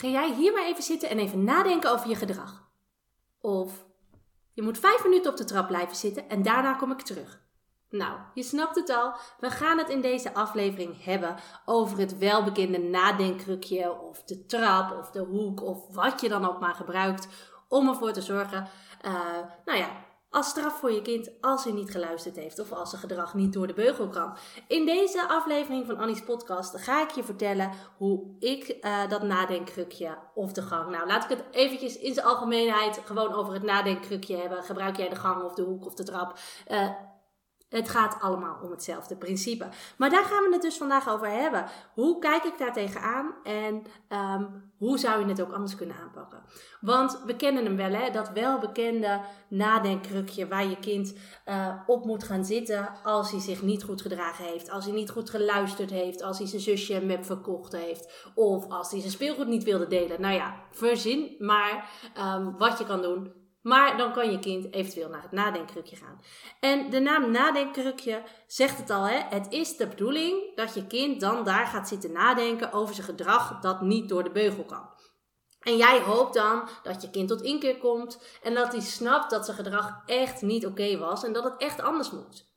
Ga jij hier maar even zitten en even nadenken over je gedrag? Of je moet vijf minuten op de trap blijven zitten en daarna kom ik terug. Nou, je snapt het al. We gaan het in deze aflevering hebben over het welbekende nadenkkrukje of de trap of de hoek of wat je dan ook maar gebruikt om ervoor te zorgen, uh, nou ja, als straf voor je kind als hij niet geluisterd heeft of als zijn gedrag niet door de beugel kan. In deze aflevering van Annie's podcast ga ik je vertellen hoe ik uh, dat nadenkkrukje of de gang. Nou, laat ik het eventjes in zijn algemeenheid gewoon over het nadenkkrukje hebben. Gebruik jij de gang of de hoek of de trap? Uh, het gaat allemaal om hetzelfde principe. Maar daar gaan we het dus vandaag over hebben. Hoe kijk ik daar tegenaan en um, hoe zou je het ook anders kunnen aanpakken? Want we kennen hem wel, hè? dat welbekende nadenkkrukje waar je kind uh, op moet gaan zitten als hij zich niet goed gedragen heeft, als hij niet goed geluisterd heeft, als hij zijn zusje een verkocht heeft of als hij zijn speelgoed niet wilde delen. Nou ja, verzin maar um, wat je kan doen maar dan kan je kind eventueel naar het nadenkkrukje gaan. En de naam nadenkkrukje zegt het al, hè? het is de bedoeling dat je kind dan daar gaat zitten nadenken over zijn gedrag dat niet door de beugel kan. En jij hoopt dan dat je kind tot inkeer komt en dat hij snapt dat zijn gedrag echt niet oké was en dat het echt anders moet.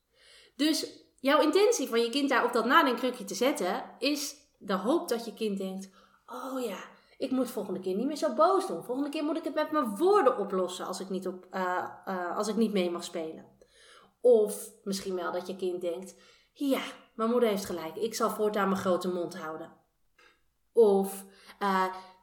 Dus jouw intentie van je kind daar op dat nadenkkrukje te zetten is de hoop dat je kind denkt: oh ja, ik moet volgende keer niet meer zo boos doen. Volgende keer moet ik het met mijn woorden oplossen als ik niet, op, uh, uh, als ik niet mee mag spelen. Of misschien wel dat je kind denkt: ja, mijn moeder heeft gelijk. Ik zal voortaan mijn grote mond houden. Of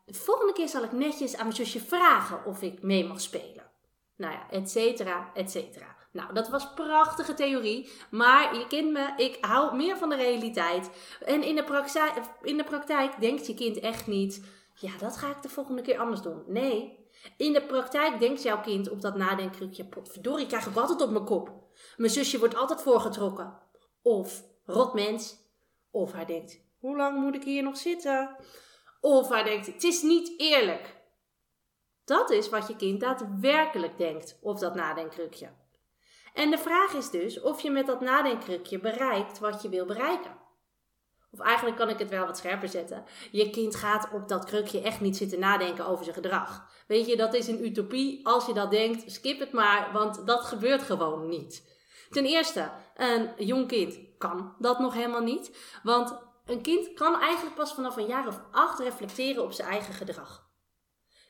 de volgende keer zal ik netjes aan mijn zusje vragen of ik mee mag spelen. Nou ja, et cetera, et cetera. Nou, dat was prachtige theorie. Maar je kent me, ik hou meer van de realiteit. En in de, praktijk, in de praktijk denkt je kind echt niet ja, dat ga ik de volgende keer anders doen. Nee, in de praktijk denkt jouw kind op dat nadenkkrukje, potverdorie, krijg ik altijd op mijn kop. Mijn zusje wordt altijd voorgetrokken. Of, rotmens. Of hij denkt, hoe lang moet ik hier nog zitten? Of hij denkt, het is niet eerlijk. Dat is wat je kind daadwerkelijk denkt op dat nadenkkrukje. En de vraag is dus of je met dat nadenkkrukje bereikt wat je wil bereiken. Of eigenlijk kan ik het wel wat scherper zetten. Je kind gaat op dat krukje echt niet zitten nadenken over zijn gedrag. Weet je, dat is een utopie. Als je dat denkt, skip het maar, want dat gebeurt gewoon niet. Ten eerste, een jong kind kan dat nog helemaal niet. Want een kind kan eigenlijk pas vanaf een jaar of acht reflecteren op zijn eigen gedrag.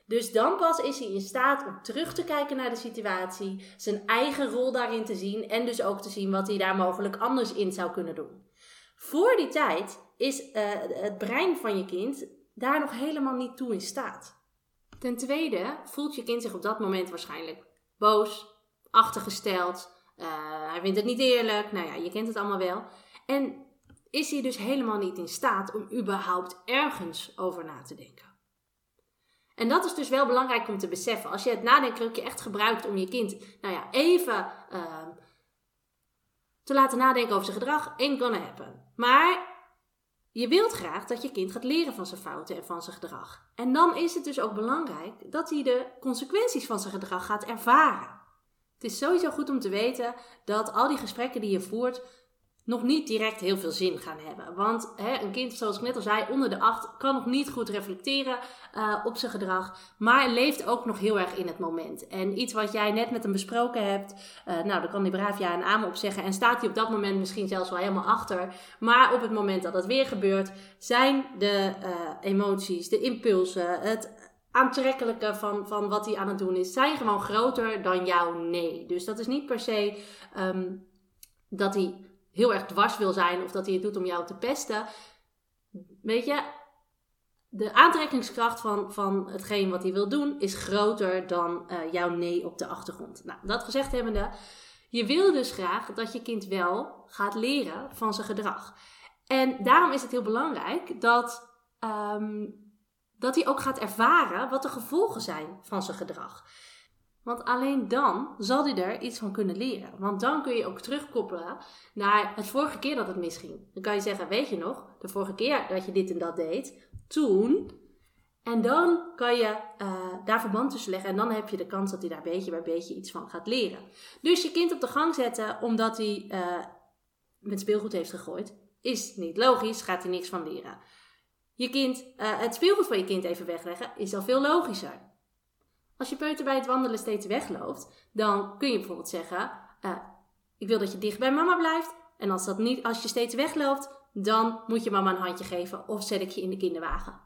Dus dan pas is hij in staat om terug te kijken naar de situatie, zijn eigen rol daarin te zien en dus ook te zien wat hij daar mogelijk anders in zou kunnen doen. Voor die tijd is uh, het brein van je kind daar nog helemaal niet toe in staat. Ten tweede voelt je kind zich op dat moment waarschijnlijk boos, achtergesteld. Uh, hij vindt het niet eerlijk. Nou ja, je kent het allemaal wel. En is hij dus helemaal niet in staat om überhaupt ergens over na te denken. En dat is dus wel belangrijk om te beseffen. Als je het nadenkkrukje echt gebruikt om je kind, nou ja, even uh, te laten nadenken over zijn gedrag, ain't gonna happen. Maar je wilt graag dat je kind gaat leren van zijn fouten en van zijn gedrag. En dan is het dus ook belangrijk dat hij de consequenties van zijn gedrag gaat ervaren. Het is sowieso goed om te weten dat al die gesprekken die je voert nog niet direct heel veel zin gaan hebben. Want hè, een kind, zoals ik net al zei, onder de acht kan nog niet goed reflecteren uh, op zijn gedrag, maar leeft ook nog heel erg in het moment. En iets wat jij net met hem besproken hebt, uh, nou, daar kan hij braaf ja en amen op zeggen. En staat hij op dat moment misschien zelfs wel helemaal achter. Maar op het moment dat dat weer gebeurt, zijn de uh, emoties, de impulsen, het aantrekkelijke van, van wat hij aan het doen is, zijn gewoon groter dan jouw nee. Dus dat is niet per se um, dat hij heel erg dwars wil zijn of dat hij het doet om jou te pesten. Weet je, de aantrekkingskracht van, van hetgeen wat hij wil doen is groter dan uh, jouw nee op de achtergrond. Nou, dat gezegd hebbende, Je wil dus graag dat je kind wel gaat leren van zijn gedrag. En daarom is het heel belangrijk dat, ehm, dat hij ook gaat ervaren wat de gevolgen zijn van zijn gedrag. Want alleen dan zal hij er iets van kunnen leren. Want dan kun je ook terugkoppelen naar het vorige keer dat het misging. Dan kan je zeggen, weet je nog, de vorige keer dat je dit en dat deed, toen. En dan kan je uh, daar verband tussen leggen en dan heb je de kans dat hij daar beetje bij beetje iets van gaat leren. Dus je kind op de gang zetten omdat hij uh, met speelgoed heeft gegooid, is niet logisch, gaat hij niks van leren. Je kind, uh, het speelgoed van je kind even wegleggen, is al veel logischer. Als je peuter bij het wandelen steeds wegloopt, dan kun je bijvoorbeeld zeggen: uh, Ik wil dat je dicht bij mama blijft. En als, dat niet, als je steeds wegloopt, dan moet je mama een handje geven of zet ik je in de kinderwagen.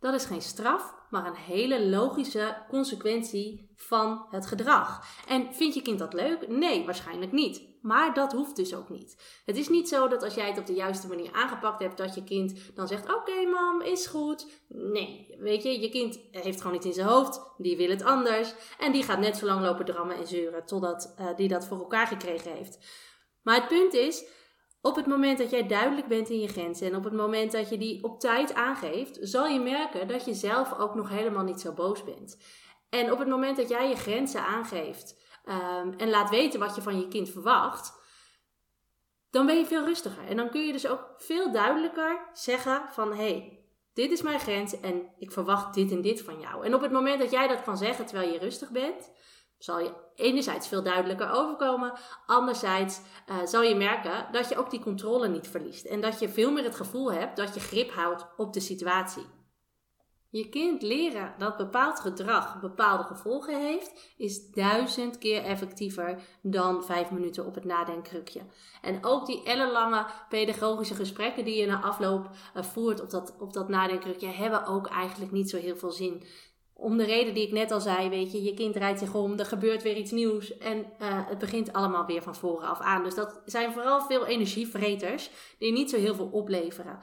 Dat is geen straf, maar een hele logische consequentie van het gedrag. En vind je kind dat leuk? Nee, waarschijnlijk niet. Maar dat hoeft dus ook niet. Het is niet zo dat als jij het op de juiste manier aangepakt hebt, dat je kind dan zegt: Oké, mam, is goed. Nee, weet je, je kind heeft gewoon iets in zijn hoofd, die wil het anders. En die gaat net zo lang lopen drammen en zeuren totdat uh, die dat voor elkaar gekregen heeft. Maar het punt is op het moment dat jij duidelijk bent in je grenzen en op het moment dat je die op tijd aangeeft, zal je merken dat je zelf ook nog helemaal niet zo boos bent. En op het moment dat jij je grenzen aangeeft um, en laat weten wat je van je kind verwacht, dan ben je veel rustiger. En dan kun je dus ook veel duidelijker zeggen van hé, hey, dit is mijn grens en ik verwacht dit en dit van jou. En op het moment dat jij dat kan zeggen terwijl je rustig bent, zal je enerzijds veel duidelijker overkomen. Anderzijds uh, zal je merken dat je ook die controle niet verliest. En dat je veel meer het gevoel hebt dat je grip houdt op de situatie. Je kind leren dat bepaald gedrag bepaalde gevolgen heeft, is duizend keer effectiever dan vijf minuten op het nadenkkrukje. En ook die ellenlange pedagogische gesprekken die je na afloop uh, voert op dat, op dat nadenkkrukje, hebben ook eigenlijk niet zo heel veel zin. Om de reden die ik net al zei, weet je, je kind rijdt zich om, er gebeurt weer iets nieuws en uh, het begint allemaal weer van voren af aan. Dus dat zijn vooral veel energievreters die niet zo heel veel opleveren.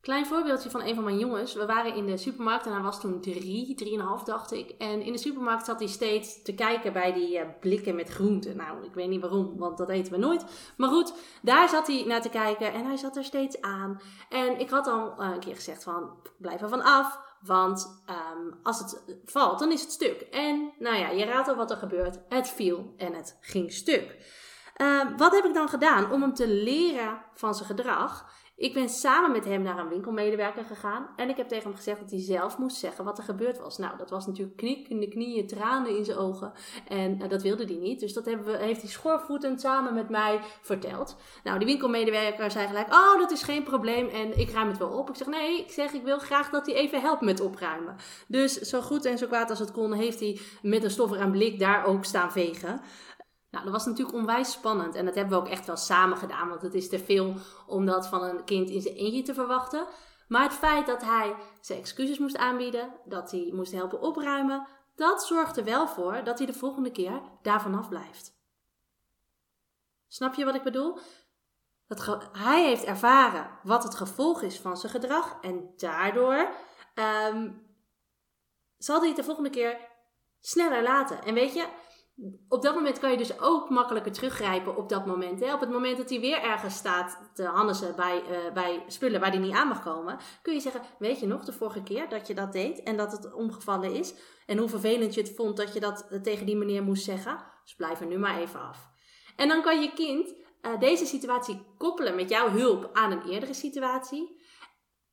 Klein voorbeeldje van een van mijn jongens. We waren in de supermarkt en hij was toen drie, drieënhalf dacht ik. En in de supermarkt zat hij steeds te kijken bij die uh, blikken met groenten. Nou, ik weet niet waarom, want dat eten we nooit. Maar goed, daar zat hij naar te kijken en hij zat er steeds aan. En ik had al uh, een keer gezegd van, blijf er van af. Want um, als het valt, dan is het stuk. En nou ja, je raadt al wat er gebeurt. Het viel en het ging stuk. Uh, wat heb ik dan gedaan om hem te leren van zijn gedrag? Ik ben samen met hem naar een winkelmedewerker gegaan. En ik heb tegen hem gezegd dat hij zelf moest zeggen wat er gebeurd was. Nou, dat was natuurlijk knik in de knieën, tranen in zijn ogen. En uh, dat wilde hij niet. Dus dat we, heeft hij schoorvoetend samen met mij verteld. Nou, die winkelmedewerker zei gelijk: Oh, dat is geen probleem. En ik ruim het wel op. Ik zeg: Nee, ik zeg: Ik wil graag dat hij even helpt met opruimen. Dus zo goed en zo kwaad als het kon, heeft hij met een stoffer aan blik daar ook staan vegen. Nou, dat was natuurlijk onwijs spannend. En dat hebben we ook echt wel samen gedaan. Want het is te veel om dat van een kind in zijn eentje te verwachten. Maar het feit dat hij zijn excuses moest aanbieden, dat hij moest helpen opruimen, dat zorgt er wel voor dat hij de volgende keer daarvan afblijft. Snap je wat ik bedoel? Dat hij heeft ervaren wat het gevolg is van zijn gedrag en daardoor um, zal hij het de volgende keer sneller laten. En weet je, op dat moment kan je dus ook makkelijker teruggrijpen op dat moment. Hè? Op het moment dat hij weer ergens staat te hannesen bij, uh, bij spullen waar hij niet aan mag komen, kun je zeggen: Weet je nog de vorige keer dat je dat deed en dat het omgevallen is? En hoe vervelend je het vond dat je dat tegen die meneer moest zeggen? Dus blijf er nu maar even af. En dan kan je kind uh, deze situatie koppelen met jouw hulp aan een eerdere situatie.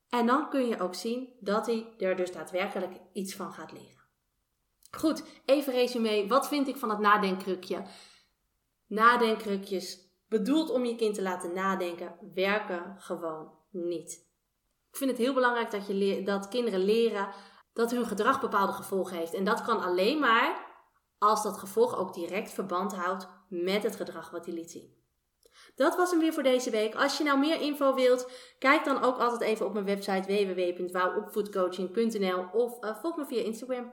En dan kun je ook zien dat hij er dus daadwerkelijk iets van gaat leren. Goed, even resume. Wat vind ik van het nadenkkrukje? Nadenkkrukjes bedoeld om je kind te laten nadenken, werken gewoon niet. Ik vind het heel belangrijk dat, je dat kinderen leren dat hun gedrag bepaalde gevolgen heeft. En dat kan alleen maar als dat gevolg ook direct verband houdt met het gedrag wat hij liet zien. Dat was hem weer voor deze week. Als je nou meer info wilt, kijk dan ook altijd even op mijn website www.wouwopvoedcoaching.nl of uh, volg me via Instagram.